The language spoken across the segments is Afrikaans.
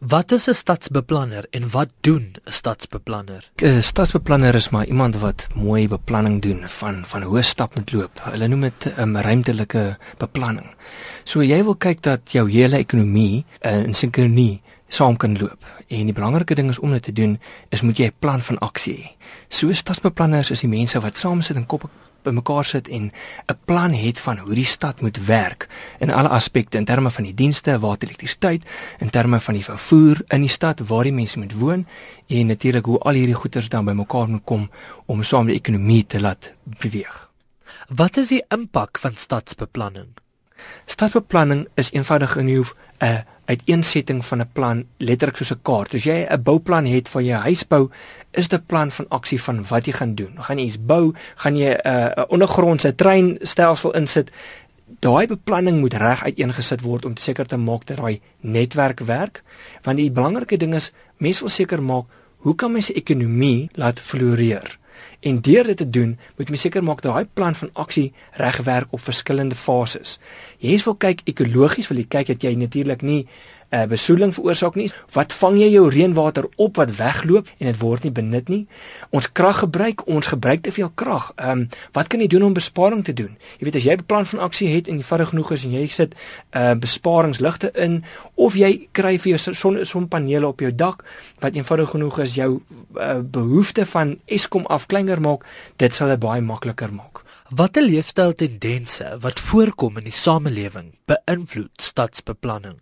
Wat is 'n stadsbeplanner en wat doen 'n stadsbeplanner? 'n Stadsbeplanner is maar iemand wat mooi beplanning doen van van hoe 'n stad moet loop. Hulle noem dit 'n um, ruimtelike beplanning. So jy wil kyk dat jou hele ekonomie uh, in sinkronie saam kan loop. En die belangrike ding is om dit te doen is moet jy 'n plan van aksie hê. So stadsbeplanners is die mense wat saam sit en kop bymekaar sit en 'n plan het van hoe die stad moet werk in alle aspekte in terme van die dienste, water, elektrisiteit, in terme van die vervoer in die stad waar die mense moet woon en natuurlik hoe al hierdie goederes dan bymekaar moet kom om saam die ekonomie te laat beweeg. Wat is die impak van stadsbeplanning? Stadsbeplanning is eenvoudig genoeg 'n uiteensetting van 'n plan letterlik soos 'n kaart. As jy 'n bouplan het vir jou huisbou, is dit 'n plan van aksie van wat jy gaan doen. Gaan jy iets bou? Gaan jy 'n uh, ondergrondse treinstelsel insit? Daai beplanning moet reg uiteengesit word om seker te maak dat daai netwerk werk. Want die belangrike ding is mense wil seker maak hoe kan mens se ekonomie laat floreer? En deur dit te doen, moet jy seker maak dat daai plan van aksie reg werk op verskillende fases. Jy wil kyk ekologies, wil jy kyk dat jy natuurlik nie uh, besoedeling veroorsaak nie. Wat vang jy jou reënwater op wat wegloop en dit word nie benut nie? Ons kraggebruik, ons gebruik te veel krag. Ehm um, wat kan jy doen om besparing te doen? Jy weet as jy 'n plan van aksie het en jy vinnig genoeg is en jy sit uh besparingsligte in of jy kry vir jou son sonpanele op jou dak wat eenvoudig genoeg is jou uh, behoefte van Eskom af kleiner maak, dit sal dit baie makliker maak. Watter leefstyltendense wat voorkom in die samelewing beïnvloed stadsbeplanning?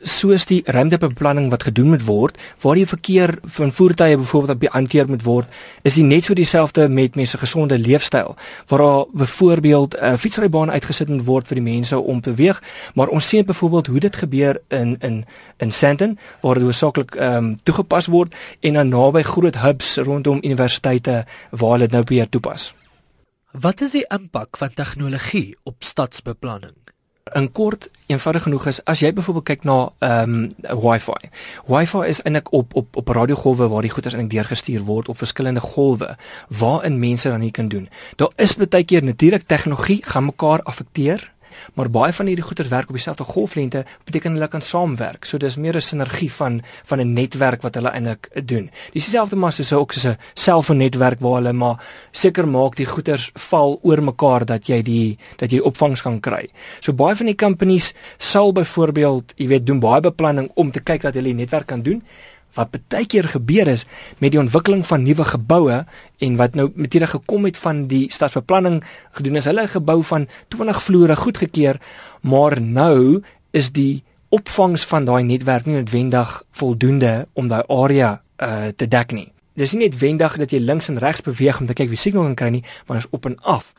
Soos die ruimtebeplanning wat gedoen moet word waar die verkeer van voertuie byvoorbeeld behanteer moet word is dit net so dieselfde met mense gesonde leefstyl waar daar byvoorbeeld 'n uh, fietsrybaan uitgesit moet word vir die mense om te beweeg maar ons sien byvoorbeeld hoe dit gebeur in in in Sandton waar dit hoofsaaklik ehm um, toegepas word en dan naby groot hubs rondom universiteite waar dit nou beheer toepas. Wat is die impak van tegnologie op stadsbeplanning in kort eenvoudig genoeg is as jy byvoorbeeld kyk na ehm um, Wi-Fi. Wi-Fi is eintlik op op op radiogolwe waar die goeders eintlik deurgestuur word op verskillende golwe waarin mense dan nie kan doen. Daar is baie keer natuurlik tegnologie gaan mekaar affekteer maar baie van hierdie goeders werk op dieselfde golflengte, beteken hulle kan saamwerk. So dis meer 'n sinergie van van 'n netwerk wat hulle eintlik doen. Dis dieselfde maar soos ook so 'n selfoonnetwerk waar hulle maar seker maak die goeders val oor mekaar dat jy die dat jy opvangs kan kry. So baie van die companies sal byvoorbeeld, jy weet, doen baie beplanning om te kyk dat hulle die netwerk kan doen wat baie keer gebeur is met die ontwikkeling van nuwe geboue en wat nou met hierdie gekom het van die stadsbeplanning gedoen is. Hulle 'n gebou van 20 vloere goedgekeur maar nou is die opvangs van daai netwerk nie noodwendig voldoende om daai area uh, te dek nie. Dis nie noodwendig dat jy links en regs beweeg om te kyk wie signal kan kry nie maar is op en af.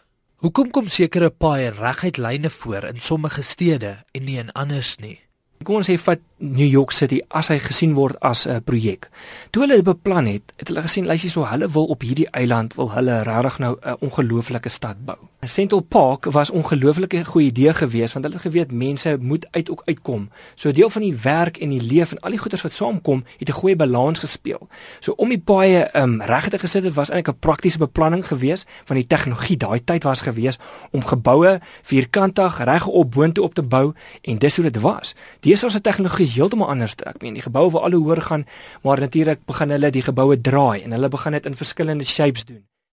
Hoekom kom sekere paaie reguit lyne voor in sommige stede en nie in anders nie? Kom ons sê vat New York City as hy gesien word as 'n projek. Toe hulle dit beplan het, het hulle gesien lysie so hulle wil op hierdie eiland wil hulle regtig nou 'n ongelooflike stad bou. Central Park was ongelooflike goeie idee geweest want hulle het geweet mense moet uit ook uitkom. So deel van die werk en die leef en al die goeders wat saamkom, het 'n goeie balans gespeel. So om die paaie um, reg te gesit het was eintlik 'n praktiese beplanning geweest van die tegnologie daai tyd was geweest om geboue vierkantig reg op boontoe op te bou en dis hoe dit was. Deesdae se tegnologie heeltemal anders. Ek meen die geboue wil al hoe hoër gaan, maar natuurlik begin hulle die geboue draai en hulle begin dit in verskillende shapes doen.